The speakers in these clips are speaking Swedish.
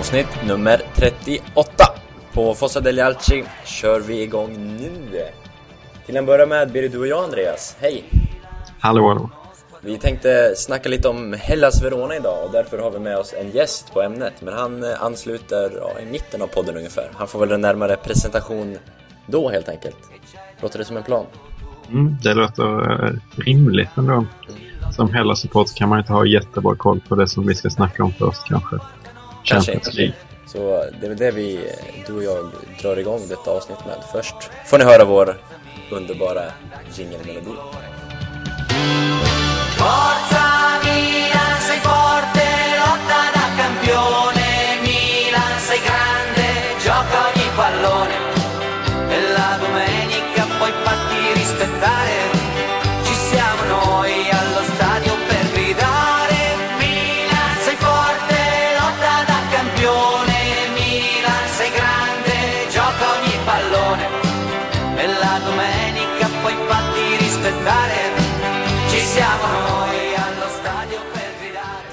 Avsnitt nummer 38. På Fossa degli Alci kör vi igång nu. Till en början med blir det du och jag Andreas. Hej! Hallå, hallå. Vi tänkte snacka lite om Hellas Verona idag och därför har vi med oss en gäst på ämnet. Men han eh, ansluter ja, i mitten av podden ungefär. Han får väl en närmare presentation då helt enkelt. Låter det som en plan? Mm, det låter eh, rimligt ändå. Som Hellas-support kan man inte ha jättebra koll på det som vi ska snacka om först kanske. Kanske inte. Så det är väl det vi, du och jag, drar igång detta avsnitt med. Först får ni höra vår underbara jingelmelodi. Forza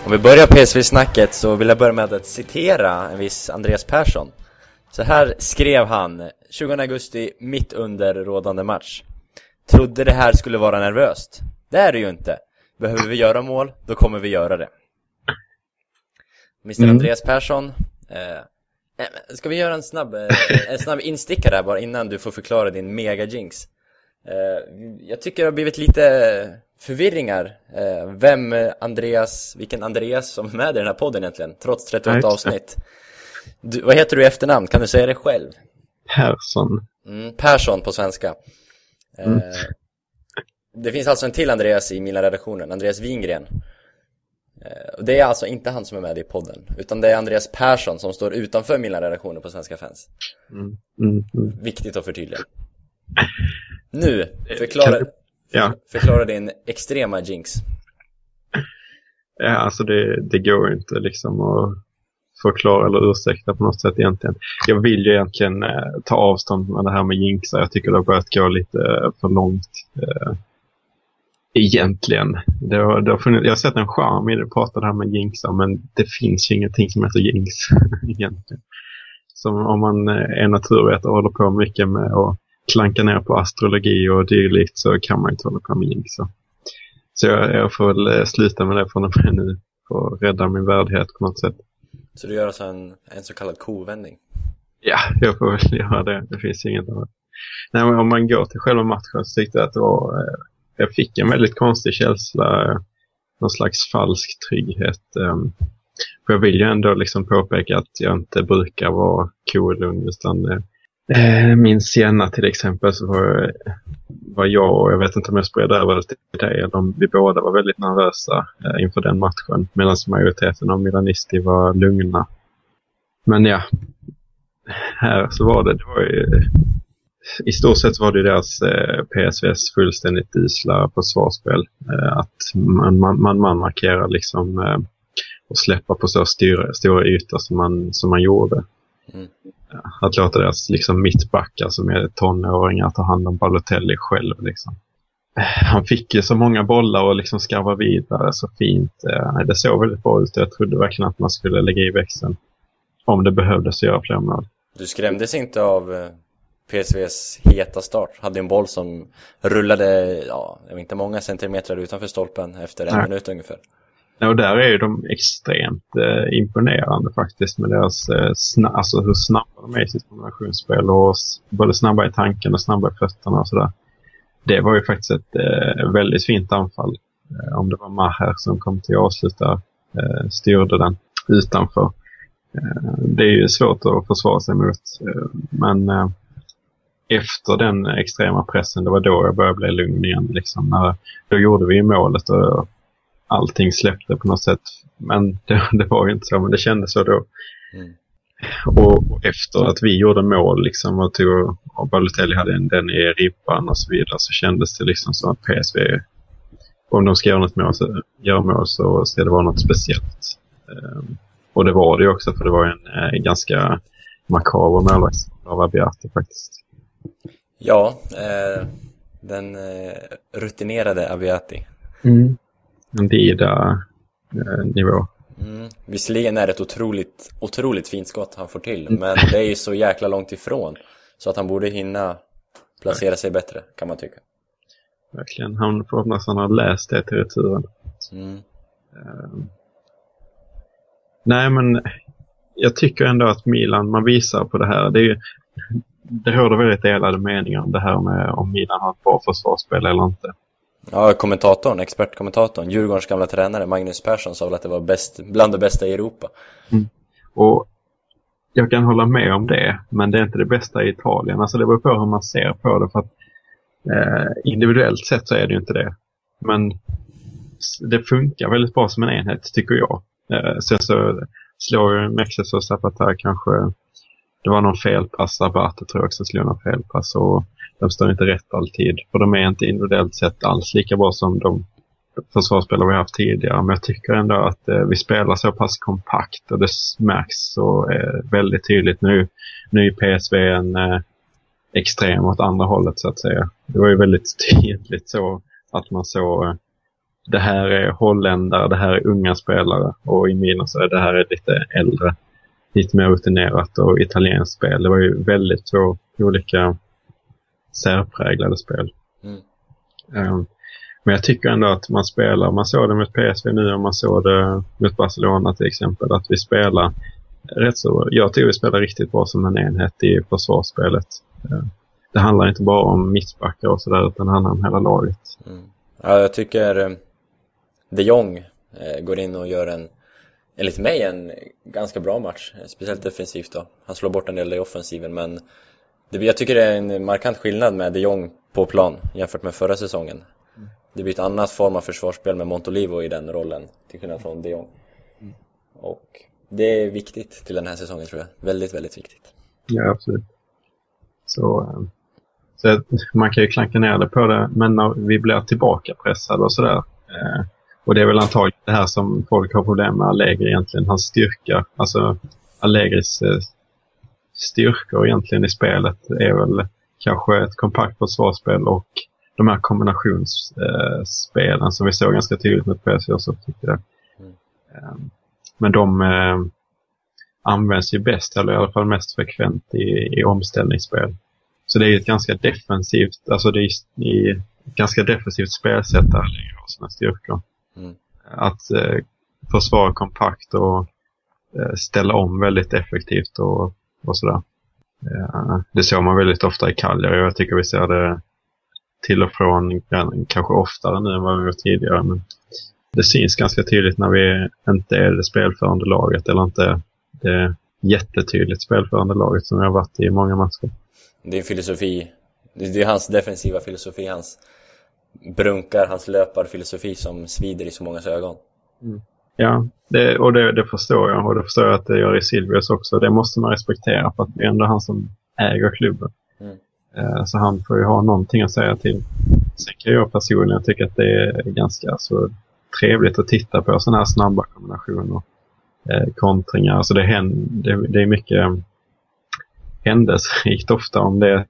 Om vi börjar PSV-snacket så vill jag börja med att citera en viss Andreas Persson. Så här skrev han 20 augusti, mitt under rådande match. Trodde det här skulle vara nervöst. Det är det ju inte. Behöver vi göra mål, då kommer vi göra det. Mr Mm. Andreas Persson. Eh, eh, ska vi göra en snabb, eh, en snabb instickare här bara innan du får förklara din mega-jinx? Eh, jag tycker det har blivit lite förvirringar. Eh, vem Andreas, vilken Andreas som är med i den här podden egentligen, trots 38 Nej, avsnitt. Du, vad heter du i efternamn? Kan du säga det själv? Persson. Mm, Persson på svenska. Eh, Mm. Det finns alltså en till Andreas i Milan-redaktionen, Andreas Wingren. Det är alltså inte han som är med i podden, utan det är Andreas Persson som står utanför Milan-redaktionen på Svenska fans. Mm, mm, mm. Viktigt att förtydliga. Nu, förklara, Ja, förklara din extrema jinx. ja alltså det, det går inte liksom att förklara eller ursäkta på något sätt egentligen. Jag vill ju egentligen eh, ta avstånd med det här med jinxar. Jag tycker det har börjat gå lite eh, för långt. Eh, egentligen. Det har, det har funnits, jag har sett en charm i det, prata det här med jinxar, men det finns ju ingenting som heter jinx egentligen. Som om man eh, är naturvetare och håller på mycket med att klanka ner på astrologi och dylikt så kan man ju inte hålla på med jinxar. Så jag, jag får väl eh, sluta med det från och med nu för att rädda min värdighet på något sätt. Så du gör alltså en, en så kallad kovändning. Ja, jag får väl göra det. Det finns inget annat. Nej, men om man går till själva matchen så tyckte jag att det var... Eh, jag fick en väldigt konstig känsla. Eh, någon slags falsk trygghet. Eh, för jag vill ju ändå liksom påpeka att jag inte brukar vara cool och lugn utan Eh, min Sienna till exempel så var, var jag och jag vet inte om jag spred över det till dig eller om vi båda var väldigt nervösa eh, inför den matchen medan majoriteten av Milanisti var lugna. Men ja, här så var det, det var ju, i stort sett var det deras eh, PSVs fullständigt usla försvarsspel. Eh, att man, man, man, man markerar liksom eh, och släppa på så stora, stora ytor som man, som man gjorde. Mm. Att låta deras liksom, mittbackar som är tonåringar ta hand om Balotelli själv. Liksom. Eh, Han fick ju så många bollar och liksom skarva vidare så fint. Eh, Det såg väldigt bra ut. Jag trodde verkligen att man skulle lägga i växeln. Om det behövdes göra fler mål. Du skrämdes inte av eh, PSVs heta start. Hade en boll som rullade, ja, inte många centimeter utanför stolpen efter en Nej. minut ungefär. Och där är ju de extremt eh, imponerande faktiskt med deras, eh, sna- alltså hur snabba de är i sitt kombinationsspel och både snabba i tanken och snabba i fötterna och sådär. Det var ju faktiskt ett eh, väldigt fint anfall. Eh, om det var Maher som kom till att avsluta, eh, styrde den utanför. Eh, det är ju svårt att försvara sig mot, eh, men eh, efter den extrema pressen, det var då jag började bli lugn igen. Liksom, när, då gjorde vi ju målet och allting släppte på något sätt. Men det, det var ju inte så, men det kändes så då. Mm. Och, och efter att vi gjorde mål liksom, och, tog, och Balotelli hade en, den i ribban och så vidare så kändes det liksom som att PSV, om de ska göra något mål så, göra mål så ska det vara något speciellt. Ehm, och det var det ju också för det var ju en eh, ganska makaber målvakt av Abiati faktiskt. Ja, eh, den eh, rutinerade Abiati. En Dida eh. Mm. Visserligen är det ett otroligt, otroligt fint skott han får till, men det är ju så jäkla långt ifrån. Så att han borde hinna placera sig bättre, kan man tycka. Verkligen. Han får hoppas han har läst det till returen. Mm. Ehm. nej, men jag tycker ändå att Milan, man visar på det här. Det, är, ju- det råder väldigt delade meningar om det här med om Milan har ett bra försvarsspel eller inte. Ja, kommentatorn, expertkommentatorn, Djurgårdens gamla tränare Magnus Persson sa väl att det var bäst, bland det bästa i Europa. Mm. Och jag kan hålla med om det, men det är inte det bästa i Italien. Alltså det beror på hur man ser på det. För att, eh, individuellt sett så är det ju inte det. Men det funkar väldigt bra som en enhet, tycker jag. Eh, sen så slår ju Mexes och Zapata kanske... Det var någon felpass, Abate tror jag också slog någon felpass. Och de står inte rätt alltid. För de är inte individuellt sett alls lika bra som de försvarsspelare vi haft tidigare. Men jag tycker ändå att eh, vi spelar så pass kompakt och det märks så eh, väldigt tydligt nu. Nu är PSV en eh, extrem åt andra hållet så att säga. Det var ju väldigt tydligt så att man såg eh, det här är holländare, det här är unga spelare och i Milan så är det här är lite äldre, lite mer rutinerat och italienskt spel. Det var ju väldigt två olika särpräglade spel. Mm. Um, men jag tycker ändå att man spelar, man såg det mot PSV nu och man såg det mot Barcelona till exempel, att vi spelar rätt så, jag tycker vi spelar riktigt bra som en enhet i försvarsspelet. Uh, det handlar inte bara om mittbackar och sådär utan det handlar om hela laget. Mm. Ja, jag tycker eh, de Jong eh, går in och gör en, enligt mig, en ganska bra match. eh, Speciellt defensivt då. Han slår bort en del i offensiven, men jag tycker det är en markant skillnad med de Jong på plan jämfört med förra säsongen. Det blir ett annat form av försvarsspel med Montolivo i den rollen, till skillnad från de Jong. Och det är viktigt till den här säsongen tror jag. Väldigt, väldigt viktigt. Ja, absolut. Så, ehm, så man kan ju klanka ner det på det, men när vi blir tillbaka pressade och sådär. Eh, och det är väl antagligen det här som folk har problem med Allegri egentligen, hans styrka. Alltså Allegris eh, styrkor egentligen i spelet är väl kanske ett kompakt försvarsspel och de här kombinationsspelen som vi såg ganska tydligt mot PSV också tycker jag. Mm. Eh, men de eh, används ju bäst, eller i alla fall mest frekvent i, i omställningsspel. Så det är ju ett ganska defensivt, alltså det är i ett ganska defensivt spelsätt där har sina styrkor. Mm. Att eh, försvara kompakt och eh, ställa om väldigt effektivt och, och sådär. Eh, det såg man väldigt ofta i Cagliari och jag tycker vi ser det till och från kanske oftare nu än vad vi gjort tidigare. Men det syns ganska tydligt när vi inte är det spelförande laget eller inte det jättetydligt spelförande laget som vi har varit i många matcher. Det är filosofi, det är hans defensiva filosofi, hans brunkar, hans löparfilosofi som svider i så mångas ögon. Ja, det, och det, det förstår jag och det förstår jag att det gör i Silvius också. Det måste man respektera för att det är ändå han som äger klubben. Mm. Eh, Så han får ju ha någonting att säga till. Sen kan jag personligen tycka att det är ganska så trevligt att titta på sådana här snabba kombinationer. Eh, kontringar, alltså det, händer, det, är mycket eh, händelserikt ofta om det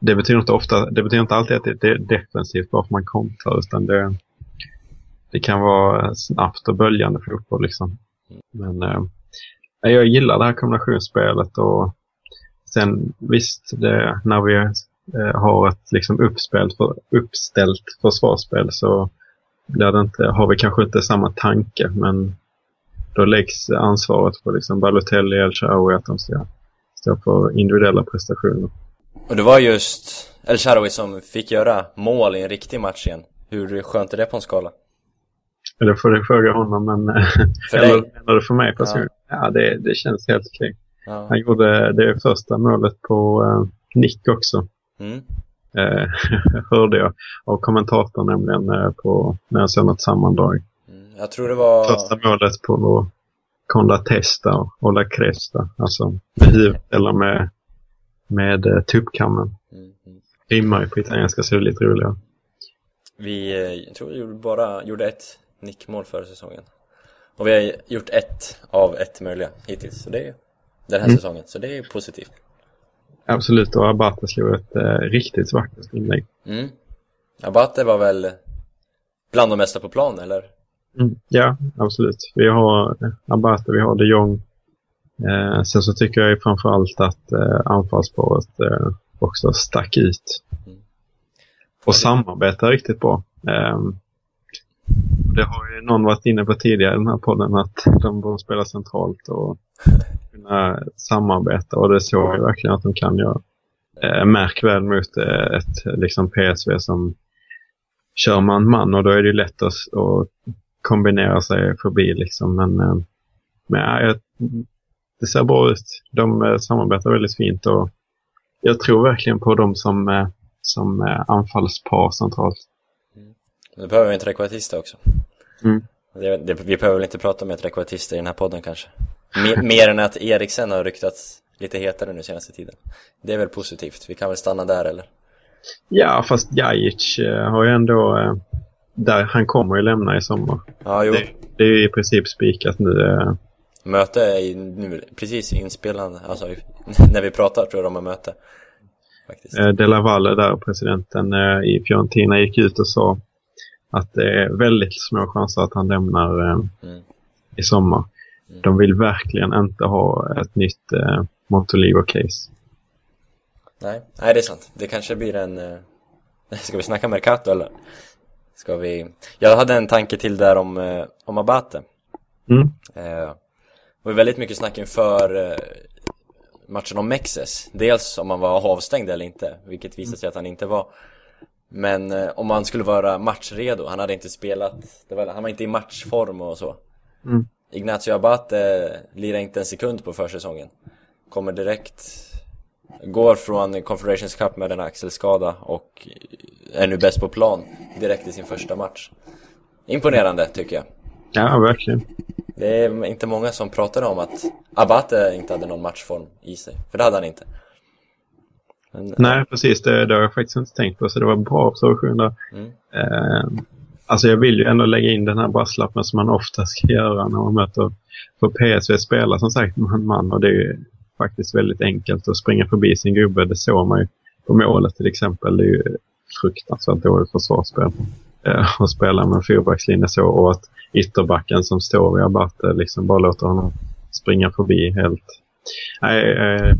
det betyder inte ofta, det betyder inte alltid att det det är defensivt bara för man kontrar utan det, det kan vara snabbt och böljande fotboll liksom. Men eh, jag gillar det här kombinationsspelet och sen visst, det, när vi eh, har ett liksom uppspel för, uppställt försvarsspel så blir det inte, har vi kanske inte samma tanke men då läggs ansvaret på liksom Balotelli och El Shaarawy att de ska stå för individuella prestationer. Och det var just El Shaarawy som fick göra mål i en riktig match igen. Hur skönt är det på en skala? Eller får du fråga honom, men... För eller menar du för mig personligen? Ja, det, det känns helt okej. Ja. Han gjorde det första målet på uh, Nick också. Mm. Eh, hörde jag av kommentatorn nämligen eh, på, när jag såg något sammandrag. Mm. Jag tror det var... Första målet på Con la Testa och La Cresta. Alltså med huvudet eller med, med uh, tuppkammen. Mm. Mm. Rimmar ju på italienska så det är lite roligare. Vi, eh, jag tror vi gjorde bara gjorde ett nickmål förra säsongen. Och vi har gjort ett av ett möjliga hittills. Så det är den här Mm. säsongen. Så det är positivt. Absolut, och Abate slog ett eh, riktigt vackert inlägg. Mm. Abate var väl bland de bästa på plan, eller? Mm, ja, absolut. Vi har Abate, vi har de Jong. Eh, sen så tycker jag framförallt att eh, anfallsparet eh, också stack ut. Mm. Och samarbetar riktigt bra. Eh, det har ju någon varit inne på tidigare i den här podden att de borde spela centralt och kunna samarbeta och det såg jag verkligen att de kan göra. Eh, märk väl mot eh, ett liksom PSV som kör man-man och då är det ju lätt att, att kombinera sig förbi liksom. Men, eh, men ja, det ser bra ut. De eh, samarbetar väldigt fint och jag tror verkligen på dem som, som anfallspar centralt. Mm. Nu behöver vi en trekvartista också. Mm. Det, det, vi behöver väl inte prata med trekvartister i den här podden kanske. Mer, mer än att Eriksen har ryktats lite hetare nu senaste tiden. Det är väl positivt. Vi kan väl stanna där eller? Ja, fast Jajic eh, har ju ändå... Eh, där, han kommer ju lämna i sommar. Ja, jo. Det, det är ju i princip spikat nu. Eh. Möte är nu precis inspelande. Alltså när vi pratar tror jag de har möte. Faktiskt. De La Valle där, presidenten i Fiorentina, gick ut och sa att det är väldigt små chanser att han lämnar eh, Mm. i sommar. Mm. De vill verkligen inte ha ett nytt eh, Montolivo-case. Nej, nej det är sant. Det kanske blir en... eh, Ska vi snacka Mercato eller? Ska vi... Jag hade en tanke till där om, eh, om Abate. Mm. Eh, Det var väldigt mycket snack inför eh, matchen om Mexes. Dels om han var avstängd eller inte, vilket visade sig att han inte var. Men eh, om han skulle vara matchredo, han hade inte spelat, var, han var inte i matchform och så. Mm. Ignacio Abate lirar inte en sekund på försäsongen. Kommer direkt, går från Confederations Cup med en axelskada och är nu bäst på plan direkt i sin första match. Imponerande tycker jag. Ja, verkligen. Det är inte många som pratar om att Abate inte hade någon matchform i sig, för det hade han inte. Men, Nej, precis. Det, det har jag faktiskt inte tänkt på, så det var en bra observation där. Mm. Eh, alltså jag vill ju ändå lägga in den här brasklappen som man ofta ska göra när man möter för PSV spelar som sagt man-man och det är ju faktiskt väldigt enkelt att springa förbi sin gubbe. Det såg man ju på målet till exempel. Det är ju fruktansvärt dåligt försvarsspel. Eh, att spela med en fyrbackslinje så och att ytterbacken som står vid Abate liksom bara låter honom springa förbi helt. Nej, eh,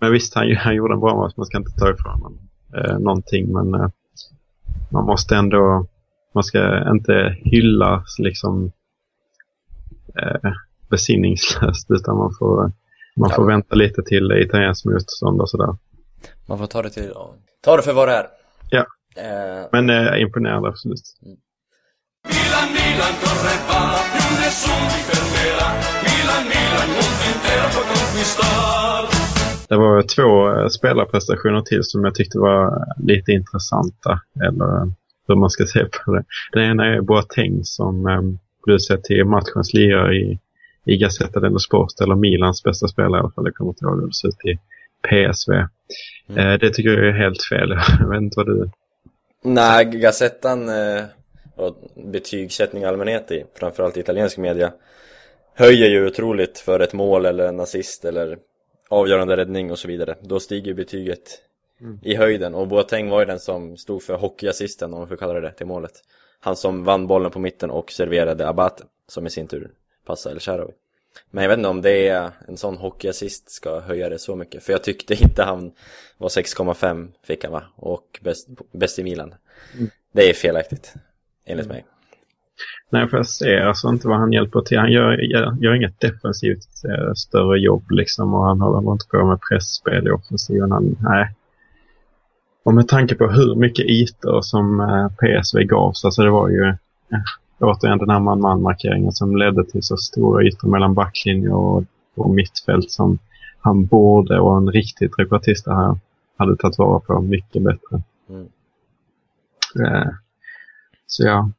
men visst, han, han gjorde en bra match. Man ska inte ta ifrån honom eh, någonting. Men eh, man måste ändå, man ska inte hylla liksom eh, besinningslöst utan man får, man får Ja. vänta lite till italienskt motstånd och sådär. Man får ta det till. Ta det för vad det är. Ja. Eh, Men eh, imponerande absolut. Milan, Milan, corre va, più nessuno ti fermerà. Milan, Milan, mondo intero può conquistar. Det var två eh, spelarprestationer till som jag tyckte var lite intressanta. Eller eh, hur man ska se på det. Den ena är Boateng som eh, blev utsedd till matchens lirare i, i Gazzetta dello Sport. Eller Milans bästa spelare i alla fall. Jag kommer inte ihåg hur det ser ut i PSV. Mm. Eh, det tycker jag är helt fel. Jag vet inte vad du... Nej, Gazettan eh, och betygssättning i allmänhet i framförallt italiensk media höjer ju otroligt för ett mål eller en assist eller avgörande räddning och så vidare. Då stiger betyget Mm. i höjden och Boateng var ju den som stod för hockeyassisten om man får kalla det det till målet. Han som vann bollen på mitten och serverade Abate som i sin tur passade El Shaarawy. Men jag vet inte om det är en sån hockeyassist ska höja det så mycket. För jag tyckte inte han var 6,5 fick han va? Och bäst, bäst i Milan. Mm. Det är felaktigt. Enligt mig. Nej, för jag ser alltså inte vad han hjälper till. Han gör, gör, gör inget defensivt eh, större jobb liksom och han håller inte på med pressspel i offensiven. Han, nej. Och med tanke på hur mycket ytor som eh, PSV gavs, alltså det var ju eh, återigen den här man-man-markeringen som ledde till så stora ytor mellan backlinje och, och mittfält som han borde och en riktig trekvartista här hade tagit vara på mycket bättre. Mm. Eh, så ja,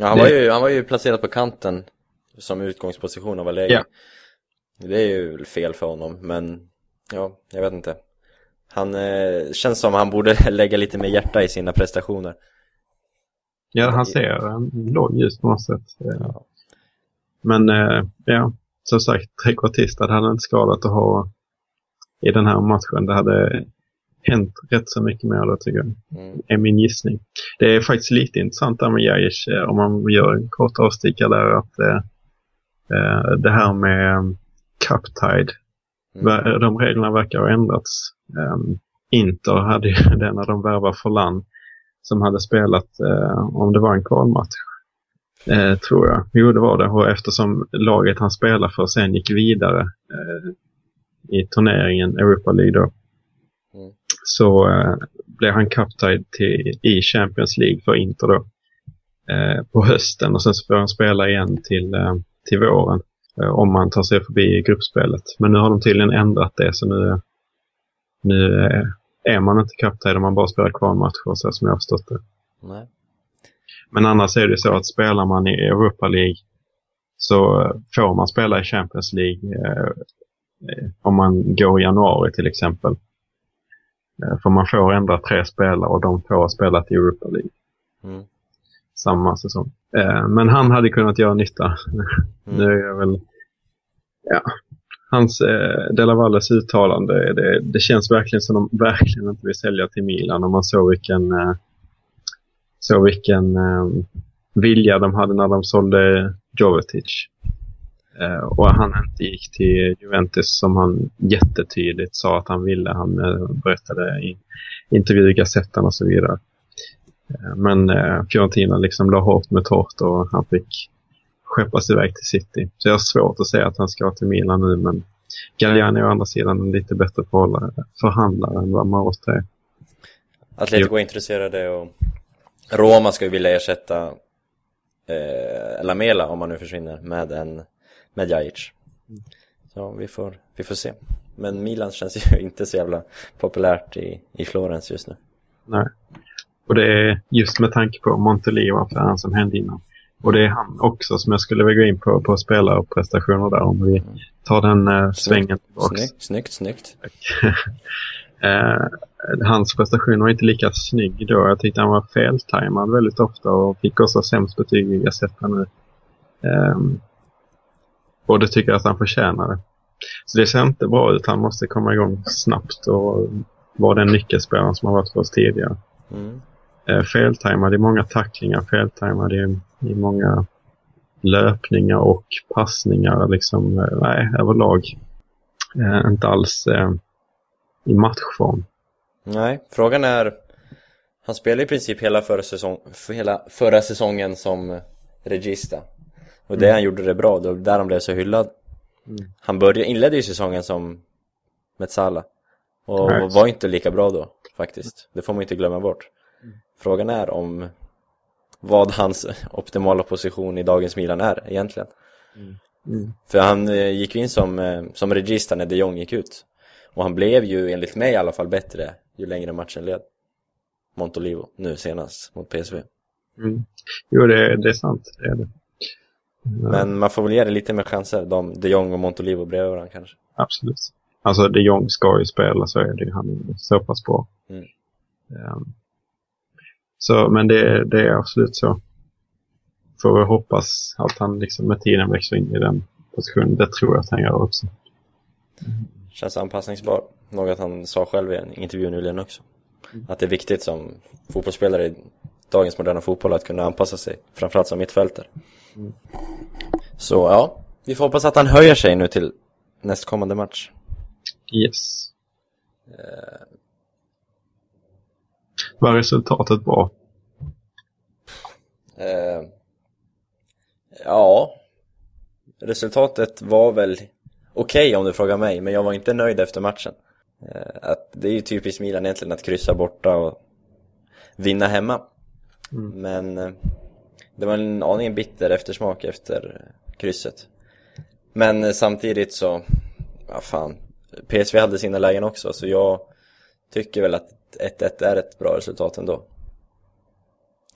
Ja, han, Det- var ju, han var ju placerad på kanten som utgångsposition av läge. Ja. Det är ju fel för honom, men ja, jag vet inte. Han eh, känns som han borde lägga lite mer hjärta i sina prestationer. Ja, han ser låg ut på något sätt. Eh, Ja. Men eh, ja, som sagt, trekvartista hade inte skadat att ha i den här matchen. Det hade hänt rätt så mycket mer då tycker jag. Mm. är min gissning. Det är faktiskt lite intressant där med Jajic eh, om man gör en kort avstickare där att eh, eh, det här med um, cup tide, Mm. de reglerna verkar ha ändrats. Um, Inter hade ju det när de värvade Forlan som hade spelat, eh, om det var en kvalmatch, eh, tror jag. Jo, det var det. Och eftersom laget han spelade för sen gick vidare eh, i turneringen Europa League då. Så eh, blev han till, i Champions League för Inter då. Eh, på hösten och sen så får han spela igen till, eh, till våren. Eh, om man tar sig förbi gruppspelet. Men nu har de tydligen ändrat det så nu, nu eh, är man inte captain om man bara spelar kvalmatcher så som jag har förstått det. Nej. Men annars är det så att spelar man i Europa League så får man spela i Champions League eh, eh, om man går i januari till exempel. Eh, för man får ändra tre spelare och de får ha spelat i Europa League Mm. samma säsong. Eh, men han hade kunnat göra nytta. Mm. Nu är jag väl... Ja. Hans eh, De La Valles uttalande, det, det känns verkligen som de verkligen inte vill sälja till Milan. Om man såg vilken, eh, såg vilken eh, vilja de hade när de sålde Jovetic. Eh, och han inte gick till Juventus som han jättetydligt sa att han ville. Han eh, berättade i intervjuer i Gazettan och så vidare. Eh, men eh, Fiorentina liksom la hårt med torrt och han fick skeppas iväg till City. Så jag har svårt att säga att han ska till Milan nu men Galliani är å andra sidan en lite bättre förhandlare än vad Marotta är. Atletico är intresserade och Roma ska ju vilja ersätta eh, Lamela om han nu försvinner med en med Jajic. Så vi får, vi får se. Men Milan känns ju inte så jävla populärt i, i Florens just nu. Nej. Och det är just med tanke på Montelivo-affären som hände innan. Och det är han också som jag skulle vilja gå in på, på spelarprestationer där om vi tar den eh, svängen tillbaka. Snyggt, snyggt, snyggt. Eh, hans prestation var inte lika snygg då. Jag tyckte han var feltajmad väldigt ofta och fick också sämst betyg i Gazettan nu. Ehm, och det tycker jag att han förtjänade. Så det ser inte bra ut. Han måste komma igång snabbt och vara den nyckelspelaren som har varit för oss tidigare. Mm. Eh, feltajmad i många tacklingar, feltajmad i, i många löpningar och passningar. Liksom, eh, nej, överlag eh, inte alls eh, i matchform. Nej, frågan är Han spelade i princip hela förra, säsong, hela förra säsongen som regista Och det han gjorde det bra, var där han blev så hyllad Mm. Han började, inledde ju säsongen som Metsala Och Nej. var inte lika bra då faktiskt Det får man inte glömma bort Frågan är om vad hans optimala position i dagens Milan är egentligen Mm. För han eh, gick in som, eh, som regista när de Jong gick ut Och han blev ju enligt mig i alla fall bättre ju längre matchen led Montolivo nu senast mot PSV Mm. Jo, det, det är sant. Det är det. Men man får väl ge det lite mer chanser, de, de Jong och Montolivo bredvid varandra kanske Absolut. Alltså, de Jong ska ju spela så är det ju. Han är så pass bra. Mm. Ehm, så, men det, det är absolut så. Får vi hoppas att han liksom med tiden växer in i den positionen. Det tror jag att han gör också. Känns anpassningsbar Något han sa själv i en intervju nyligen också Att det är viktigt som fotbollsspelare dagens moderna fotboll att kunna anpassa sig Framförallt som mittfältare Så ja, vi får hoppas att han höjer sig nu till nästkommande match Yes. Var resultatet bra? Eh, ja, resultatet var väl okej om du frågar mig, men jag var inte nöjd efter matchen. Eh, att det är ju typiskt Milan egentligen att kryssa borta och vinna hemma. Mm. Men eh, det var en aning bitter eftersmak efter krysset. Men eh, samtidigt så, ja fan, PSV hade sina lägen också, så jag tycker väl att 1-1 är ett bra resultat ändå.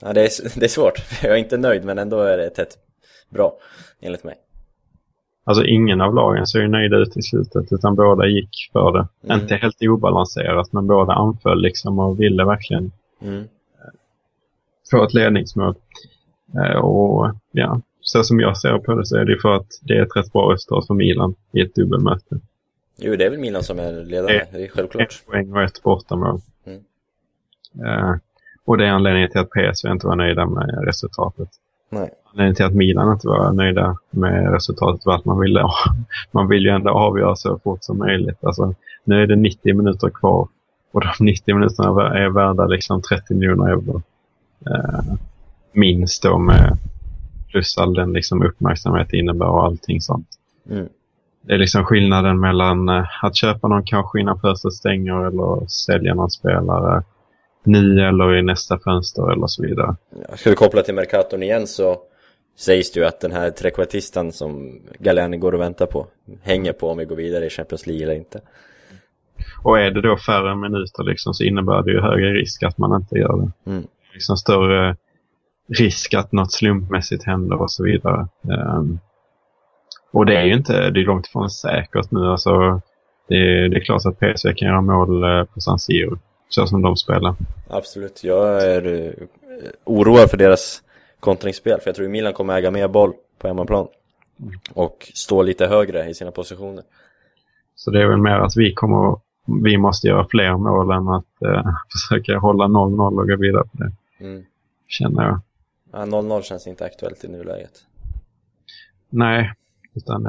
Ja, det är, det är svårt. Jag är inte nöjd, men ändå är det ett, bra, enligt mig. Alltså ingen av lagen ser ju nöjda ut i slutet utan båda gick för det. Mm. Inte helt obalanserat men båda anföll liksom och ville verkligen Mm. Få ett ledningsmål. Eh, och ja, så som jag ser på det så är det för att det är ett rätt bra resultat för Milan i ett dubbelmöte. Jo, det är väl Milan som är ledande, det är självklart. Ett poäng och ett bortamål. Mm. Eh, och det är anledningen till att PSV inte var nöjda med resultatet. Nej. Anledningen till att Milan inte var nöjda med resultatet var att man ville, man vill ju ändå avgöra så fort som möjligt. Alltså, nu är det 90 minuter kvar och de 90 minuterna är värda liksom 30 miljoner euro. Eh, minst då med plus all den liksom uppmärksamhet det innebär och allting sånt. Mm. Det är liksom skillnaden mellan eh, att köpa någon kanske innan fönstret stänger eller sälja någon spelare nu eller i nästa fönster eller så vidare. Ska vi koppla till Mercaton igen så sägs det ju att den här trekvartistan som Galliani går och väntar på hänger på om vi går vidare i Champions League eller inte. Och är det då färre minuter liksom, så innebär det ju högre risk att man inte gör det. Mm. Liksom större risk att något slumpmässigt händer och så vidare. Um, och det är ju inte, det är långt ifrån säkert nu. Alltså, det, är, det är klart att PSV kan göra mål eh, på San Siro, så som de spelar. Absolut, jag är uh, oroad för deras kontringsspel, för jag tror att Milan kommer äga mer boll på hemmaplan. Och stå lite högre i sina positioner. Så det är väl mer att vi kommer vi måste göra fler mål än att uh, försöka hålla 0-0 och gå vidare på det. Mm. Känner jag. Ja, 0-0 känns inte aktuellt i nuläget. Nej, utan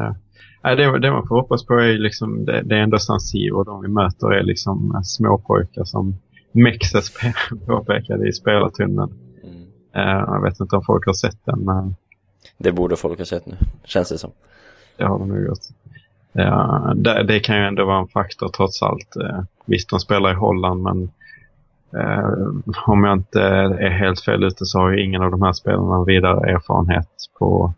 nej, det, det man får hoppas på är liksom, det, det är ändå San Siro. De vi möter är liksom uh, småpojkar som Mexes påpekade i spelartunneln. Mm. Uh, jag vet inte om folk har sett den. Men... Det borde folk ha sett nu, känns det som. Det har de nog gjort. Ja, det, det, kan ju ändå vara en faktor trots allt. Eh, visst, de spelar i Holland, men eh, om jag inte är helt fel ute så har ju ingen av de här spelarna vidare erfarenhet på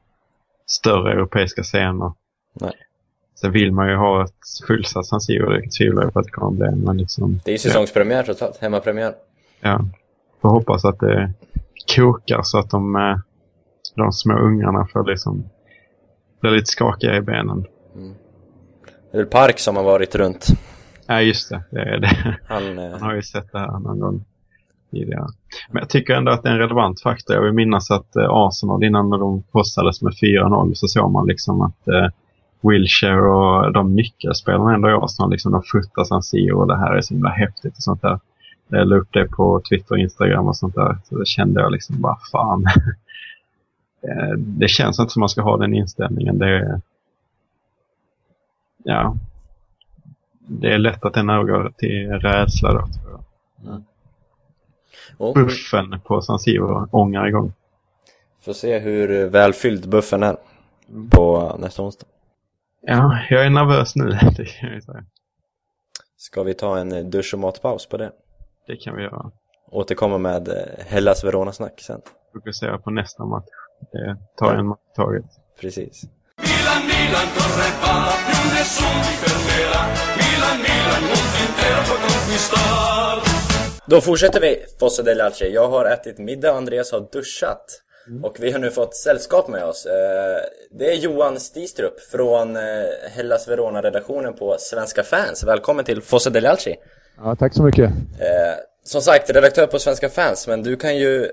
större europeiska scener. Nej. Så vill man ju ha ett fullsatt San Siro, det tvivlar jag på att det kommer bli. Men liksom, det är ju säsongspremiär trots allt, hemmapremiär. Ja, får hoppas att det kokar så att de, eh, de små ungarna får liksom bli lite skakiga i benen. Mm. Det är väl Park som har varit runt. Ja, just det. det, det. Han, eh... Han har ju sett det här någon gång tidigare. Men jag tycker ändå att det är en relevant faktor. Jag vill minnas att eh, Arsenal innan de krossades med 4-0 så såg man liksom att eh, Wilshire och de nyckelspelarna ändå i Arsenal, liksom, de fotar San Siro och det här är så himla häftigt och sånt där. Jag la upp det på Twitter och Instagram och sånt där. Så det kände jag liksom bara fan. Eh, det känns inte som man ska ha den inställningen. Det är, ja, det är lätt att den övergår till rädsla då, tror jag. Mm. Och, buffen på San Siro ångar igång. Får se hur välfylld buffen är på nästa onsdag. Ja, jag är nervös nu, det kan jag säga. Ska vi ta en dusch och matpaus på det? Det kan vi göra. Återkomma med Hellas Verona-snack sen. Fokusera på nästa match. Det tar en match taget. Precis. Milan, Milan, corre va, più nessuno ti fermerà. Milan, Milan, mondo intero può conquistar. Då fortsätter vi Fosse del Alce. Jag har ätit middag, Andreas har duschat. Mm. Och vi har nu fått sällskap med oss. Det är Johan Stistrup från Hellas Verona-redaktionen på Svenska fans. Välkommen till Fosse del Alce. Ja, tack så mycket. Som sagt, redaktör på Svenska fans, men du kan ju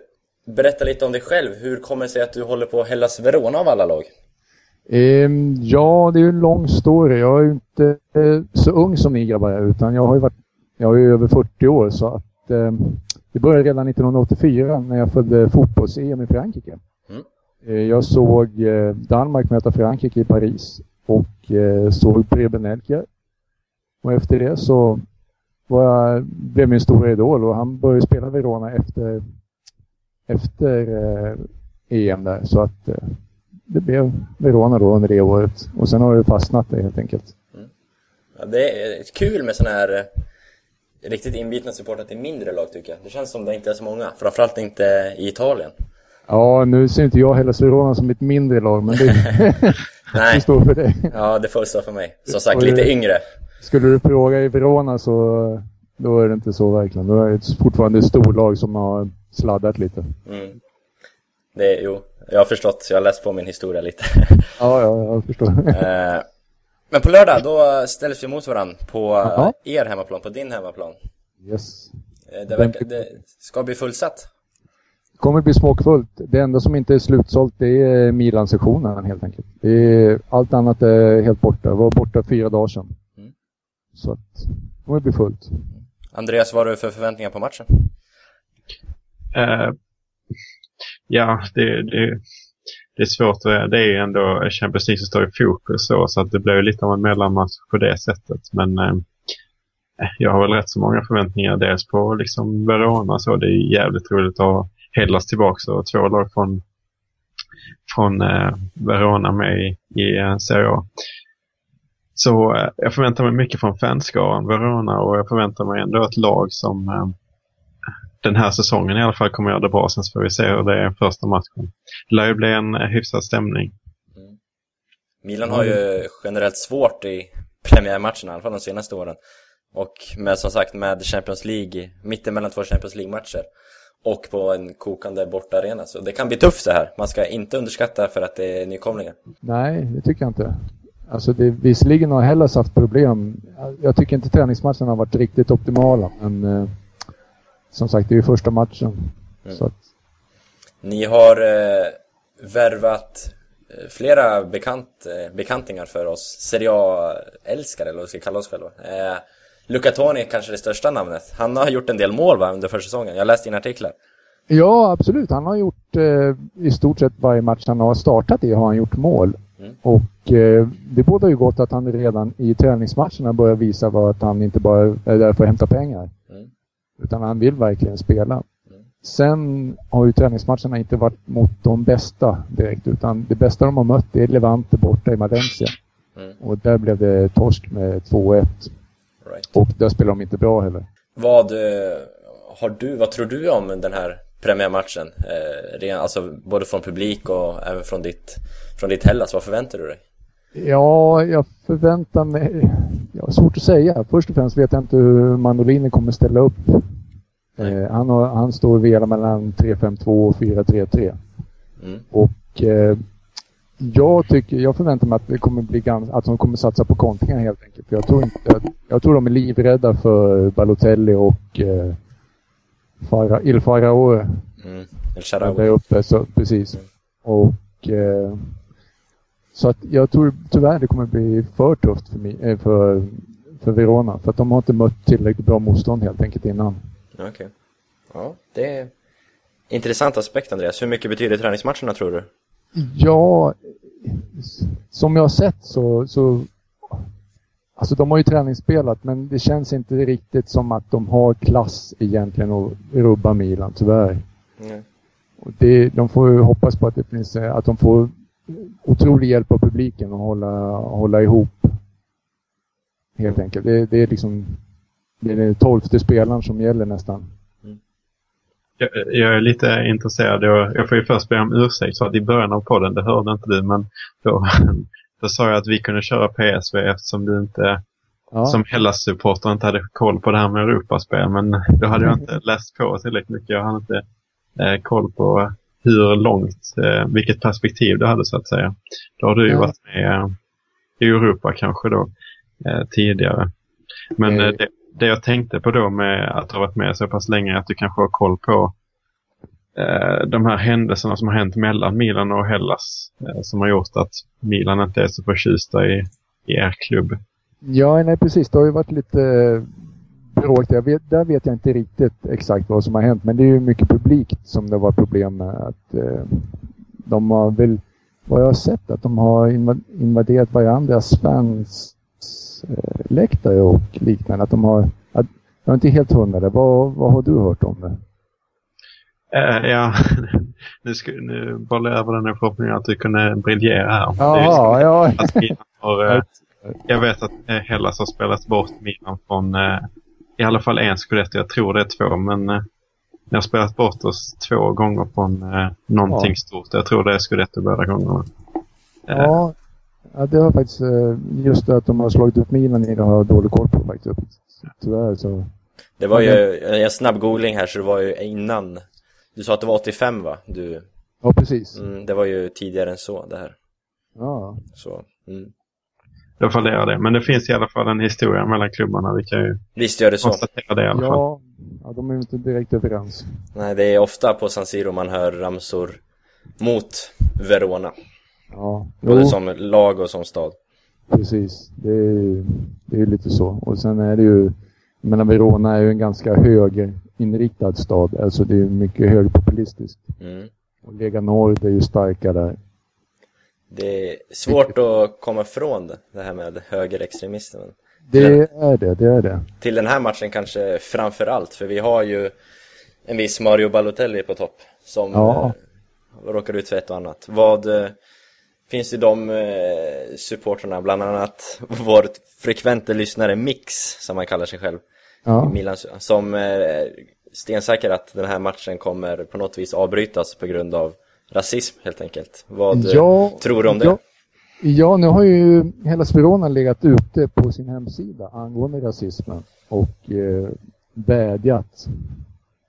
berätta lite om dig själv. Hur kommer det sig att du håller på Hellas Verona av alla lag? Um, ja, det är ju en lång story. Jag är ju inte uh, så ung som ni grabbar är, utan jag har ju varit, jag är ju över 40 år så att um, det började redan 1984 när jag följde fotbolls-EM i Frankrike. Mm. Uh, jag såg uh, Danmark möta Frankrike i Paris och såg Preben Elker. Och efter det så var jag, blev min stora idol och han började spela Verona efter, efter EM där. Så att det blev Verona då under det året. Och sen har det fastnat det helt enkelt. Mm. Ja, det är kul med sådana här eh, riktigt inbitna supportrar till mindre lag tycker jag. Det känns som det inte är så många. Framförallt inte i Italien. Ja, nu ser inte jag heller Verona som ett mindre lag, men det, Nej. det står för dig. Ja, det får stå för mig. Som sagt, lite yngre. Skulle du fråga i Verona så då är det inte så verkligen. Då är det fortfarande ett storlag som har sladdat lite. Mm. Det, jo, jag har förstått, jag har läst på min historia lite. ja, ja, jag förstår. Eh, men på lördag, då ställs vi mot varandra på Aha. er hemmaplan, på din hemmaplan. Yes. Det, verkar, det ska bli fullsatt. Det kommer bli smockfullt. Det enda som inte är slutsålt det är Milan-sektionen helt enkelt. Det är, allt annat är helt borta. Det var borta fyra dagar sedan. Mm. Så att det kommer bli fullt. Andreas, vad har du för förväntningar på matchen? Eh, ja, det, det, det är svårt. Det är ju ändå Champions League som står i fokus så, så att det blir lite av en mellanmatch på det sättet. Men eh, jag har väl rätt så många förväntningar. Dels på liksom Verona så. Det är jävligt roligt att ha Hellas tillbaka och två lag från, från eh, Verona med i, i eh, Serie A. Så eh, jag förväntar mig mycket från fanskaran Verona och jag förväntar mig ändå ett lag som eh, den här säsongen i alla fall kommer göra det bra. Sen så får vi se hur det är första matchen. Det lär ju bli en eh, hyfsad stämning. Milan har ju generellt svårt i premiärmatcherna, i alla fall de senaste åren. Och med, som sagt med Champions League, mitten mellan två Champions League-matcher och på en kokande bortaarena. Så det kan bli tufft så här. Man ska inte underskatta för att det är nykomlingar. Nej, det tycker jag inte. Alltså det, visserligen har Hellas haft problem. Jag tycker inte träningsmatcherna har varit riktigt optimala, men eh, som sagt, det är ju första matchen. Mm. Så att, Ni har eh, värvat eh, flera bekant, eh, bekantingar för oss Serie A-älskare, eller vad vi ska kalla oss själva. Eh, Luca Toni är kanske det största namnet. Han har gjort en del mål va, under försäsongen. Jag läste dina artiklar. ja, absolut. Han har gjort eh, i stort sett varje match han har startat i har han gjort mål. Mm. Och eh, det bådar ju gott att han redan i träningsmatcherna börjar visa vad att han inte bara är där för att hämta pengar. Mm. Utan han vill verkligen spela. Sen har ju träningsmatcherna inte varit mot de bästa direkt, utan det bästa de har mött är Levante borta i Valencia. Mm. Och där blev det torsk med 2-1. Right. Och där spelar de inte bra heller. Vad, eh, har du, vad tror du om den här premiärmatchen? Eh, alltså både från publik och även från ditt, från ditt Hellas. Vad förväntar du dig? Ja, jag förväntar mig... Ja, svårt att säga. Först och främst vet jag inte hur Manolini kommer ställa upp. Eh, han, har, han står och velar mellan 3-5-2 och 4-3-3. Mm. Och eh, jag tycker, jag förväntar mig att det kommer bli gans, att de kommer satsa på kontringar helt enkelt. För jag tror inte, jag tror de är livrädda för Balotelli och eh, Fara, Il Faraoe Mm. El där Shaarawy. uppe. Så, precis. Och eh, så att jag tror tyvärr det kommer bli för tufft för, mig, eh, för, för Verona. För att de har inte mött tillräckligt bra motstånd helt enkelt innan. Okej. Ja, det är intressant aspekt Andreas. Hur mycket betyder träningsmatcherna tror du? Ja, som jag har sett så, så Alltså de har ju träningsspelat men det känns inte riktigt som att de har klass egentligen att rubba Milan, tyvärr. Mm. Och det, de får ju hoppas på att det finns, eh, att de får otrolig hjälp av publiken att hålla, hålla ihop. Helt enkelt. Det, det är liksom det är den tolfte spelaren som gäller nästan. Jag, jag är lite intresserad. Jag, jag får ju först be om ursäkt för att i början av podden, det hörde inte du, men då, då sa jag att vi kunde köra PSV eftersom du inte, Ja. som Hellas-supporter, inte hade koll på det här med Europaspel. Men då hade jag inte läst på tillräckligt mycket. Jag hade inte eh, koll på hur långt, eh, vilket perspektiv du hade så att säga. Då har du ju Ja. varit med i Europa kanske då eh, tidigare. Men eh, det, det jag tänkte på då med att ha varit med så pass länge är att du kanske har koll på eh, de här händelserna som har hänt mellan Milan och Hellas eh, som har gjort att Milan inte är så förtjusta i, i er klubb. Ja, nej precis. Det har ju varit lite Jag vet, där vet jag inte riktigt exakt vad som har hänt. Men det är ju mycket publikt som det var problem med. Att, eh, de har väl, vad jag har sett, att de har inva- invaderat varandras fans eh, läktare och liknande. Att de har, att, jag är inte helt hundra där. Vad, vad har du hört om det? Eh, ja, nu, ska, nu bollar jag över den här förhoppningen att du kunde briljera här. Jaha, ja. att har, eh, jag vet att Hellas har spelat bort Milan från i alla fall en scudetto. Jag tror det är två, men eh, ni har spelat bort oss två gånger från eh, någonting Ja. stort. Jag tror det är scudetto båda gångerna. Eh, Ja, ja, det har faktiskt, eh, just det att de har slagit ut Milan i det har jag dålig koll på faktiskt. Tyvärr så. Det var ju en snabb googling här så det var ju innan Du sa att det var 85 va? Du, Ja, precis. mm, det var ju tidigare än så det här Ja. Så, mm. Då fallerar det. Men det finns i alla fall en historia mellan klubbarna. Vi kan ju Visst gör det så konstatera det i alla fall. Ja, ja, de är inte direkt överens. Nej, det är ofta på San Siro man hör ramsor mot Verona Ja, Både jo. som lag och som stad precis. Det är, det är lite så. Och sen är det ju, jag menar Verona är ju en ganska högerinriktad stad. Alltså det är mycket högerpopulistiskt. Mm. Och Lega Nord är ju starka där. Det är svårt att komma ifrån det, här med högerextremismen. Det är det, det är det. Till den här matchen kanske framför allt, för vi har ju en viss Mario Balotelli på topp som Ja. eh, råkar ut för ett och annat. Vad eh, finns det de eh, supporterna, bland annat vår frekvente lyssnare Mix, som han kallar sig själv, Ja. Milan, som är stensäker att den här matchen kommer på något vis avbrytas på grund av rasism helt enkelt. Vad eh, Ja, tror du om det? Ja, ja, nu har ju hela Verona legat ute på sin hemsida angående rasismen och eh, vädjat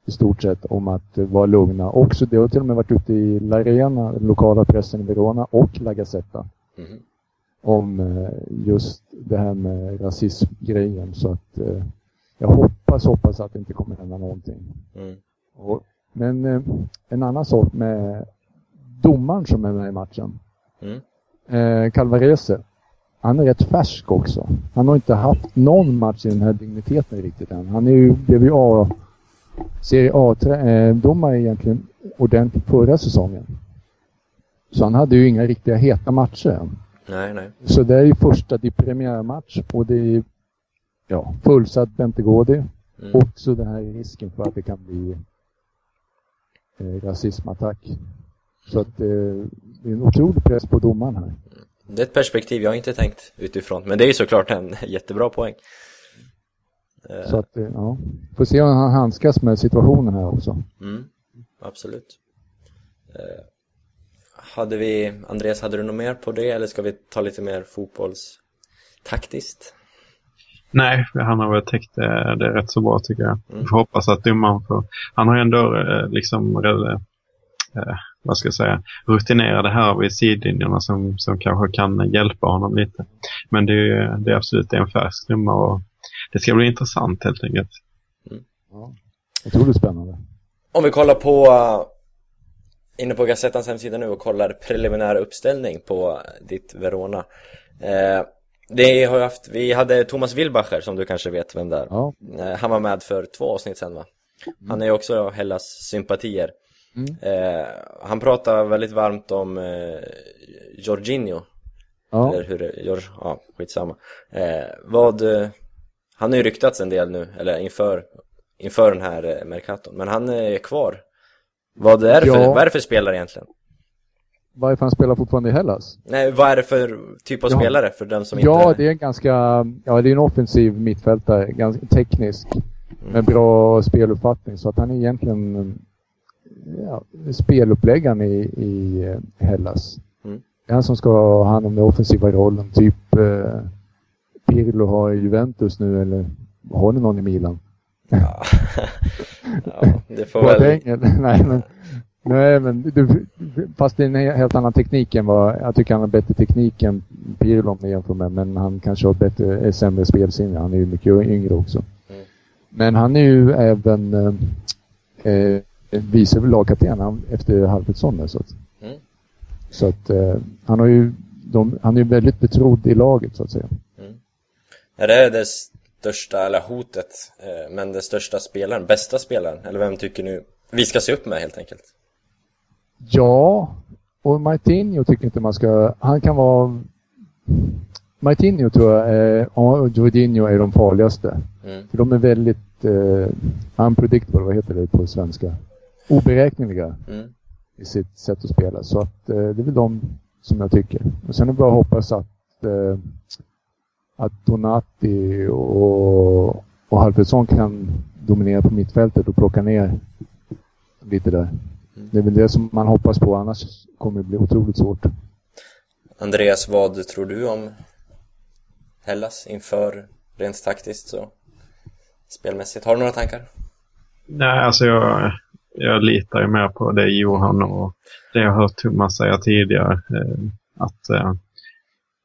i stort sett om att vara lugna. Också, det har till och med varit ute i La Arena, den lokala pressen i Verona och La Gazzetta Mhm. om eh, just det här med rasismgrejen. Så att eh, jag hoppas, hoppas att det inte kommer hända någonting. Mm. Och, men en annan sak med domaren som är med i matchen. Mm. Eh, Calvarese. Han är rätt färsk också. Han har inte haft någon match i den här digniteten riktigt än. Han är ju, blev ju A, Serie A-domare egentligen ordentligt förra säsongen. Så han hade ju inga riktiga heta matcher än. Nej, nej. Så det är ju första di premiärmatch och det är ja, fullsatt Bentegårdi. Mm. Också den här risken för att det kan bli eh, rasismattack. Så att eh, det är en otrolig press på domaren här. Det är ett perspektiv jag inte tänkt utifrån, men det är ju såklart en jättebra poäng. Eh, Så att, eh, ja. Får se om han handskas med situationen här också. Mm, absolut. Eh, hade vi, Andreas, hade du något mer på det eller ska vi ta lite mer fotbollstaktiskt? Nej, han har väl täckt det, det rätt så bra tycker jag. Mm. Vi får hoppas att domaren får... Han har ju ändå liksom, vad ska jag säga, rutinerade här vid sidlinjerna som, som kanske kan hjälpa honom lite. Men det är, ju- det är absolut en färsk domare och det ska bli intressant helt enkelt. Otroligt spännande. Om vi kollar på uh, inne på Gazettans hemsida nu och kollar preliminär uppställning på ditt Verona. Eh, det har haft, vi hade Thomas Wilbacher som du kanske vet vem det är. Ja, Eh, han var med för två avsnitt sen va? Han är ju också Hellas sympatier. Mm. Eh, han pratar väldigt varmt om eh, Jorginho. ja. Eller hur det, George, ja skitsamma. Eh, vad, eh, han har ju ryktats en del nu, eller inför, inför den här eh, Mercaton, men han är kvar. Vad är, det för, Ja. vad är det för spelare egentligen? Varför han spelar fortfarande i Hellas? Nej, vad är det för typ av Ja. spelare för den som Ja, inte... det är en ganska, ja det är en offensiv mittfältare, ganska teknisk. Med bra speluppfattning. Så att han är egentligen ja, speluppläggaren i, i eh, Hellas. Mm. Det är han som ska ha hand om den offensiva rollen. Typ eh, Pirlo har Juventus nu eller har ni någon i Milan? Ja. ja, det får väl... Nej men, nej, men du, fast det är en helt annan teknik än vad, jag tycker han har bättre teknik än Pirlo om jag jämför med, men han kanske har bättre, sämre spelsinne. Han är ju mycket yngre också. Mm. Men han är ju även eh, eh, vice lagkapten efter Halvfredsson nu, så att, Mm. så att eh, han har ju, de, han är ju väldigt betrodd i laget så att säga. Är det det största, eller hotet, eh, men den största spelaren, bästa spelaren? Eller vem tycker nu vi ska se upp med helt enkelt? Ja, och Martinho tycker inte man ska... Han kan vara... Martinho tror jag är, och Jorginho är de farligaste. Mm. För de är väldigt eh, unpredictable, vad heter det på svenska? Oberäkneliga Mm. i sitt sätt att spela. Så att eh, det är väl de som jag tycker. Och sen är det bara att hoppas att, eh, att Donati och, och Halfredsson kan dominera på mittfältet och plocka ner lite där. Det är väl det som man hoppas på, annars kommer det bli otroligt svårt. Andreas, vad tror du om Hellas inför rent taktiskt så spelmässigt? Har du några tankar? Nej, alltså jag, jag litar ju mer på det Johan och det jag har hört Thomas säga tidigare. Eh, att eh,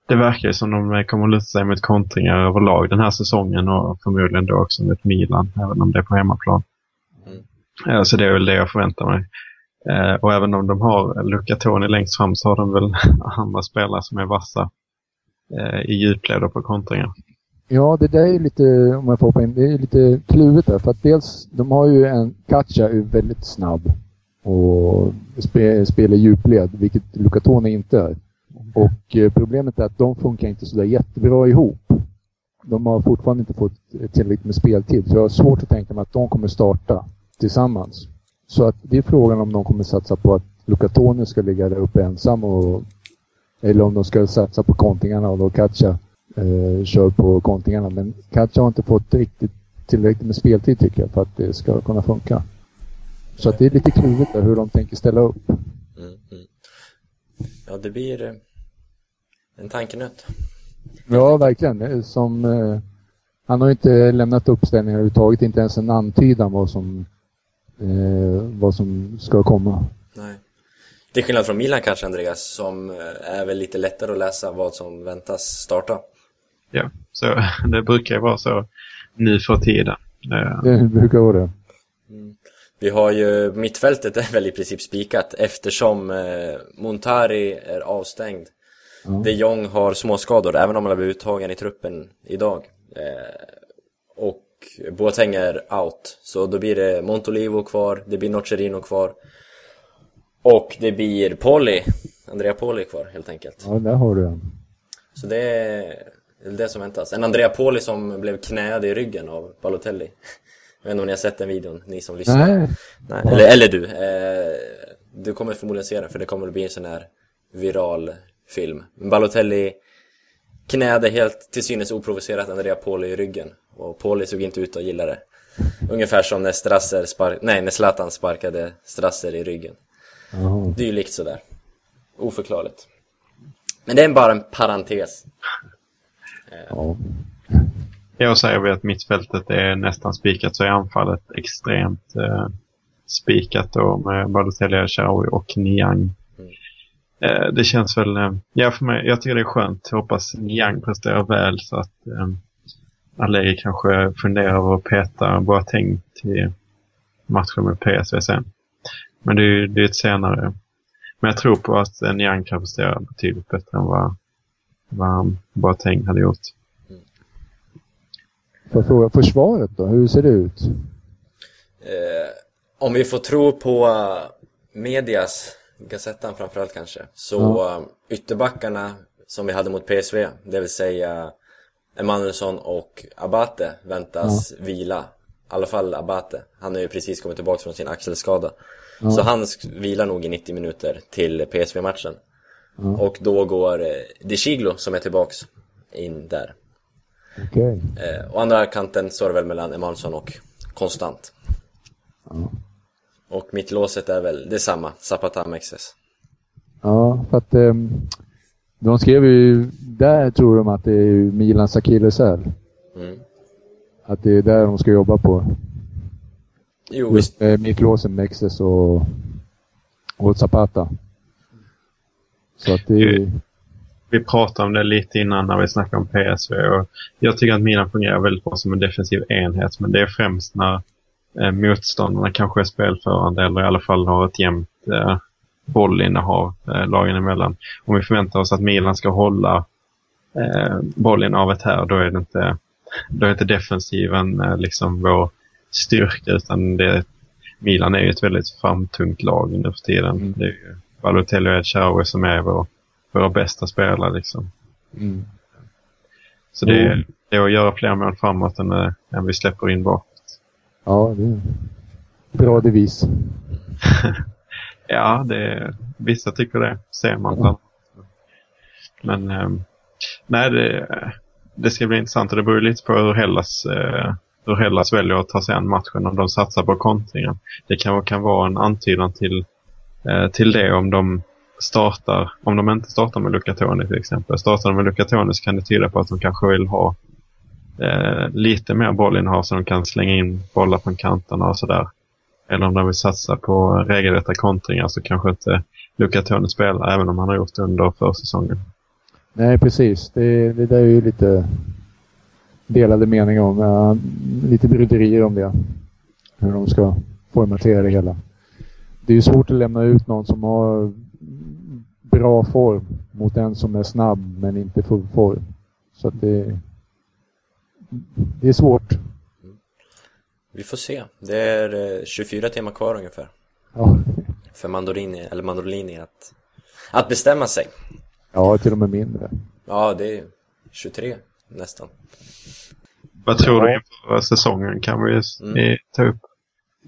det verkar ju som de kommer att luta sig mot kontringar överlag den här säsongen och förmodligen då också mot Milan, även om det är på hemmaplan. Mm. Eh, så det är väl det jag förväntar mig. Och även om de har Luca Toni längst fram så har de väl andra spelare som är vassa. i djupled och på kontringar. Ja, det där är lite, om jag får hoppa in, det är lite kluvet där. För att dels, de har ju en, Katja är väldigt snabb och spe, spelar djupled, vilket Lucatone inte är. Och eh, problemet är att de funkar inte sådär jättebra ihop. De har fortfarande inte fått tillräckligt med speltid, så jag har svårt att tänka mig att de kommer starta tillsammans. Så att det är frågan om de kommer satsa på att Lucatone ska ligga där uppe ensam och eller om de ska satsa på kontingarna och då Katja eh, kör på kontingarna. Men Katja har inte fått riktigt tillräckligt med speltid tycker jag för att det ska kunna funka. Så att det är lite där hur de tänker ställa upp. Mm, mm. Ja, det blir eh, en tankenöt. Ja, verkligen. Som, eh, han har inte lämnat uppställningar överhuvudtaget, inte ens en antydan vad som, eh, vad som ska komma. Nej. Till skillnad från Milan kanske, Andreas, som eh, är väl lite lättare att läsa vad som väntas starta. Ja, så det brukar vara så nu för tiden. Det brukar vara det. Vi har ju, mittfältet är väl i princip spikat eftersom eh, Montari är avstängd. Ja. De Jong har småskador, även om han har blivit uttagen i truppen idag. Eh, och Boateng är out, så då blir det Montolivo kvar, det blir Nocerino kvar. Och det blir Poli, Andrea Poli kvar helt enkelt. Ja, där har du en. Så det är det som väntas. En Andrea Poli som blev knäad i ryggen av Balotelli. Jag vet inte om ni har sett den videon, ni som lyssnar. Nej, Nej, eller, eller du. Eh, du kommer förmodligen se den för det kommer att bli en sån här viral film. Balotelli knäade helt till synes oprovocerat Andrea Poli i ryggen. Och Poli såg inte ut att gilla det. Ungefär som när Strasser spark... Nej, när Zlatan sparkade Strasser i ryggen. Jaha. Dylikt sådär. Oförklarligt. Men det är bara en parentes. Ja. Jag säger väl att mittfältet är nästan spikat så är anfallet extremt eh, spikat då med Balotelli, Shaoui och Niang. Eh, det känns väl, eh, ja för mig, jag tycker det är skönt. Jag hoppas Niang presterar väl så att eh, Allegri kanske funderar över att peta Boateng till matchen med PSV sen. Men det är ju ett senare. Men jag tror på att eh, Niang kan prestera betydligt bättre än vad, vad Boateng hade gjort. Får jag fråga, försvaret då? Hur ser det ut? Eh, om vi får tro på eh, medias, Gazettan framförallt kanske, så eh, ytterbackarna som vi hade mot PSV, det vill säga Emanuelsson och Abate väntas vila. I alla fall Abate. Han har ju precis kommit tillbaka från sin axelskada. Så han vilar nog i 90 minuter till PSV-matchen. Och då går eh, De Chiglo som är tillbaks in där. Okej. Eh, och andra kanten står det väl mellan Emanuelsson och Konstant. Ja. Och mittlåset är väl detsamma, Zapata Mexes. Ja, för att ehm, de skrev ju, där tror de att det är Milans akilleshäl. Mm. Att det är där de ska jobba på. Jo, visst. Just eh, mittlåsen, Mexes och, och Zapata. Så att det vi pratade om det lite innan när vi snackade om PSV. Och jag tycker att Milan fungerar väldigt bra som en defensiv enhet. Men det är främst när eh, motståndarna kanske är spelförande eller i alla fall har ett jämnt eh, bollinnehav eh, lagen emellan. Om vi förväntar oss att Milan ska hålla eh, bollinnehavet här, då är det inte, då är inte defensiven eh, liksom vår styrka utan det, Milan är ju ett väldigt framtungt lag nu för tiden. Mm. Det är ju Balotelli och El Shaarawy som är vår, våra bästa spelare liksom. Mm. Så det, är- Mm. det är att göra fler mål framåt än, eh, än vi släpper in bakåt. Ja, det är en bra devis. Ja, det, vissa tycker det, ser man. Ja. Men ehm, nej, det, det ska bli intressant och det beror lite på hur Hellas, eh, hur Hellas väljer att ta sig an matchen om de satsar på kontringen. Det kan, kan vara en antydan till, Eh, till det om de startar, om de inte startar med Lucatoni till exempel. Startar de med Lucatoni så kan det tyda på att de kanske vill ha eh, lite mer bollinnehav så de kan slänga in bollar från kanterna och sådär. Eller om de vill satsa på regelrätta kontringar så kanske inte Lucatoni spelar även om han har gjort det under försäsongen. Nej, precis. Det, det där är ju lite delade meningar om. Uh, lite bryderier om det. Hur de ska formatera det hela. Det är svårt att lämna ut någon som har bra form mot en som är snabb men inte full form. Så att det, det är svårt. Vi får se. Det är eh, 24 timmar kvar ungefär. Ja, För Mandolini, eller Mandolini att, att bestämma sig. ja till och med mindre. Ja, det är 23 nästan. Vad tror du inför säsongen kan vi Mm. eh, ta upp?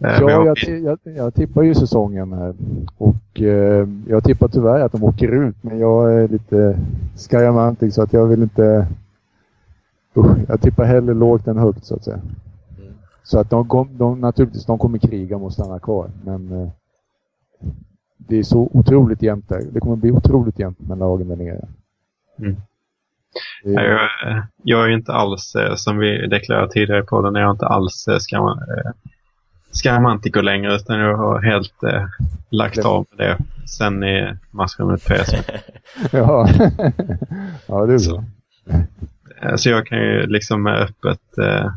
Eh, Ja, jag, jag, jag tippar ju säsongen här. Och eh, jag tippar tyvärr att de åker ut, men jag är lite skajamantig så att jag vill inte... Usch, jag tippar hellre lågt än högt så att säga. Mm. Så att de, kom, de naturligtvis, de kommer kriga att stanna kvar, men eh, det är så otroligt jämnt där. Det kommer bli otroligt jämnt med lagen där nere. Mm. Det, Nej, Jag, eh, jag är ju inte alls, eh, som vi deklarerade tidigare på den, jag är inte alls eh, skam, skamantiker längre utan jag har helt eh, lagt av med det sen i mot PSV. ja. ja, det är Så. bra. Eh, Så jag kan ju liksom med öppet eh,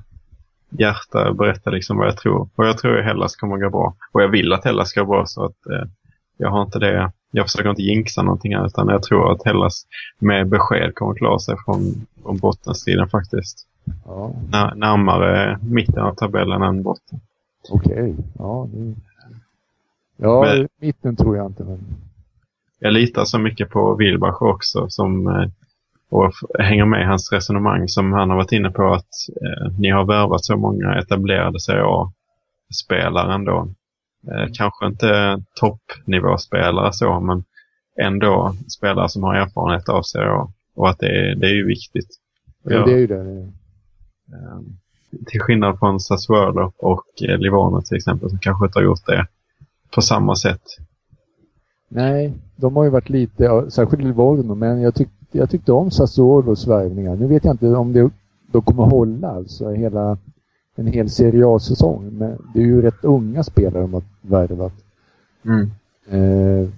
hjärta berätta liksom vad jag tror. Och jag tror att Hellas kommer att gå bra. Och jag vill att Hellas ska gå bra så att eh, jag har inte det. Jag försöker inte jinxa någonting här utan jag tror att Hellas med besked kommer att klara sig från, från bottenstriden faktiskt. Ja, När, närmare mitten av tabellen än botten. Okej. Ja, det... ja Men- mitten tror jag inte, men... Jag litar så mycket på Wilbach också som eh, och hänger med i hans resonemang som han har varit inne på att eh, ni har värvat så många etablerade Serie A-spelare ändå. Eh, kanske inte toppnivåspelare så, men ändå spelare som har erfarenhet av Serie A. Och att det är, det är ju viktigt. Ja, det är ju det. eh, till skillnad från Sassuolo och eh, Livorno till exempel som kanske inte har gjort det på samma sätt. Nej, de har ju varit lite, särskilt Livorno, men jag, tyck, jag tyckte om Sassuolos värvningar. Nu vet jag inte om det, de kommer hålla alltså hela, en hel Serie A-säsong. Men det är ju rätt unga spelare de har värvat. Mm. Eh,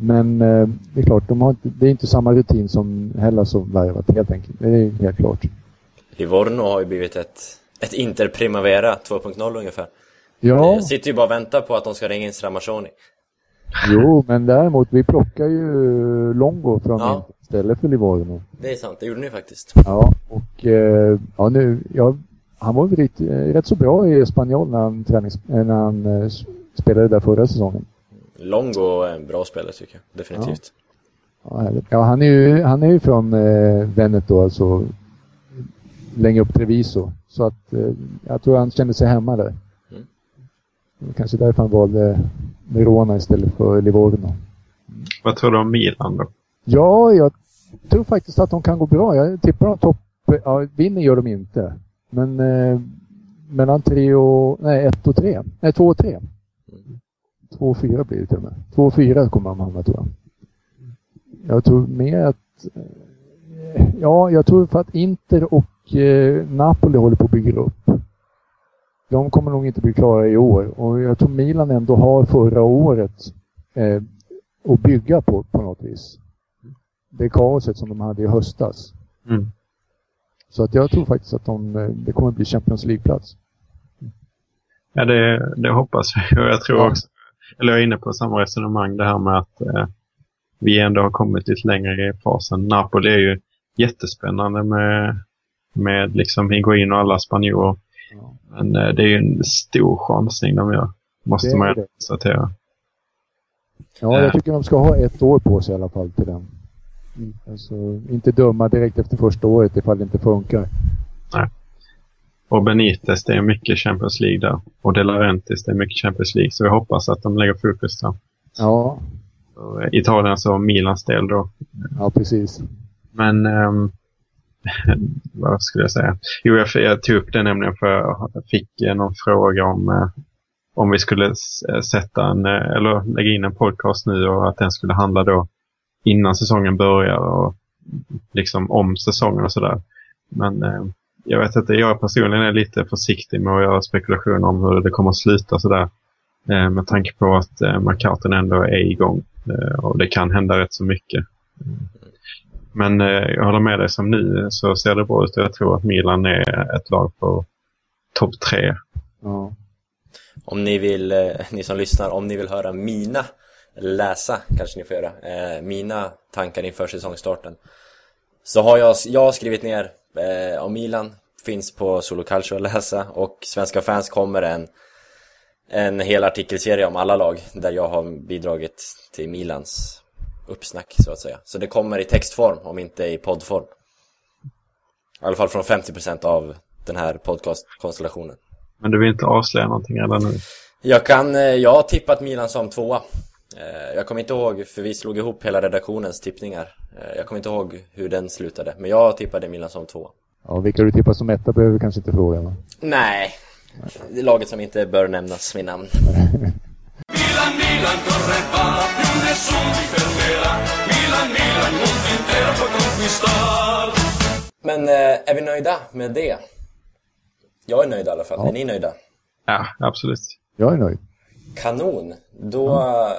men eh, det är klart, de har inte, det är inte samma rutin som Hellas har värvat helt enkelt. Det är helt klart. Livorno har ju blivit ett, ett Inter Primavera 2.0 ungefär. Ja, Jag sitter ju bara och väntar på att de ska ringa in Stramachoni. jo, men däremot, vi plockar ju Longo från Ja. Istället för Livorno. Det är sant, det gjorde ni faktiskt. Ja, och eh, ja, nu, ja, han var väl rätt, eh, rätt så bra i Spanjol när han, tränings, eh, när han spelade där förra säsongen. Longo är en bra spelare tycker jag, definitivt. Ja, ja, han är ju, han är ju från eh, Veneto, alltså längre upp Treviso. Så att eh, jag tror han kände sig hemma där. Mm. Kanske därför han valde Verona istället för Livorno. Vad tror du om Milan då? Ja, jag tror faktiskt att de kan gå bra. Jag tippar de topp... Ja, vinner gör de inte. Men eh, mellan tre och... Nej, ett och tre. Nej, två och tre. Två och fyra blir det till och med. Två och fyra kommer de hamna tror jag. Jag tror mer att... Ja, jag tror för att Inter och eh, Napoli håller på att bygga upp. De kommer nog inte bli klara i år och jag tror Milan ändå har förra året eh, att bygga på, på något vis. Det kaoset som de hade i höstas. Mm. Så att jag tror faktiskt att de, eh, det kommer bli Champions League-plats. Ja, det, det hoppas vi. Och jag tror Ja. också, eller jag är inne på samma resonemang det här med att eh, vi ändå har kommit lite längre i fasen. Napoli är ju jättespännande med, med liksom Higuain och alla spanjorer. Ja. Men eh, det är ju en stor chansning de gör. Måste Det man konstatera. Ja, jag tycker de ska ha ett år på sig i alla fall till den. Alltså, inte döma direkt efter första året ifall det inte funkar. Och Benitez, det är mycket Champions League där. Och De Laurentiis, det är mycket Champions League. Så jag hoppas att de lägger fokus där. Ja, eh, Italien så Milans del då. ja precis. Men um, vad skulle jag säga? Jo, jag, jag tog upp det nämligen för jag fick eh, någon fråga om eh, om vi skulle eh, sätta en, eller lägga in en podcast nu och att den skulle handla då innan säsongen börjar och liksom om säsongen och sådär. Men eh, jag vet inte, jag personligen är lite försiktig med att göra spekulationer om hur det kommer att sluta sådär. Eh, med tanke på att eh, McCartan ändå är igång eh, och det kan hända rätt så mycket. Men eh, jag håller med dig som nu så ser det bra ut och jag tror att Milan är ett lag på topp tre. Ja. Om ni vill, eh, ni som lyssnar, om ni vill höra mina läsa, kanske ni får göra, eh, mina tankar inför säsongstarten. Så har jag, jag har skrivit ner eh, om Milan, finns på Solo Calcio att läsa och Svenska fans kommer en, en hel artikelserie om alla lag där jag har bidragit till Milans uppsnack så att säga. Så det kommer i textform, om inte i poddform. I alla fall från 50% av den här podcastkonstellationen. Men du vill inte avslöja någonting redan nu? Jag kan, eh, jag har tippat Milan som tvåa. Eh, Jag kommer inte ihåg, för vi slog ihop hela redaktionens tippningar. Eh, Jag kommer inte ihåg hur den slutade, men jag tippade Milan som tvåa. Ja, vilka du tippar som etta behöver vi kanske inte fråga. Va? Nej, det är laget som inte bör nämnas vid namn. Milan, Milan nessuno ti fermerà. Milan, Milan, il mondo intero può conquistar. Men eh, är vi nöjda med det? Jag är nöjd i alla fall. Är ni nöjda? Ja, absolut. Jag är nöjd. Kanon! Då eh,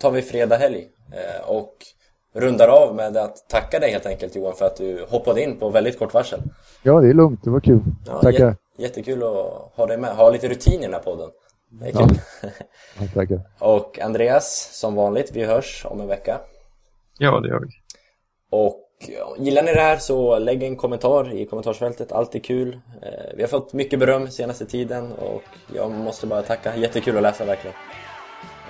tar vi fredag helg eh, och rundar av med att tacka dig helt enkelt Johan för att du hoppade in på väldigt kort varsel. Ja, det är lugnt. Det var kul. Ja, Tackar. jä- jättekul att ha dig med. Ha lite rutin i den här podden. Det är kul. Ja, tackar. och Andreas, som vanligt, vi hörs om en vecka. Ja, det gör vi. Och gillar ni det här så lägg en kommentar i kommentarsfältet, alltid kul. Eh, vi har fått mycket beröm senaste tiden och jag måste bara tacka. Jättekul att läsa verkligen.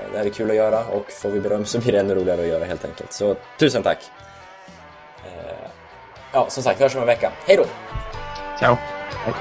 Eh, det här är kul att göra och får vi beröm så blir det ännu roligare att göra helt enkelt. Så tusen tack! Eh, ja, som sagt, hörs om en vecka. Hej då! Ciao! Hej.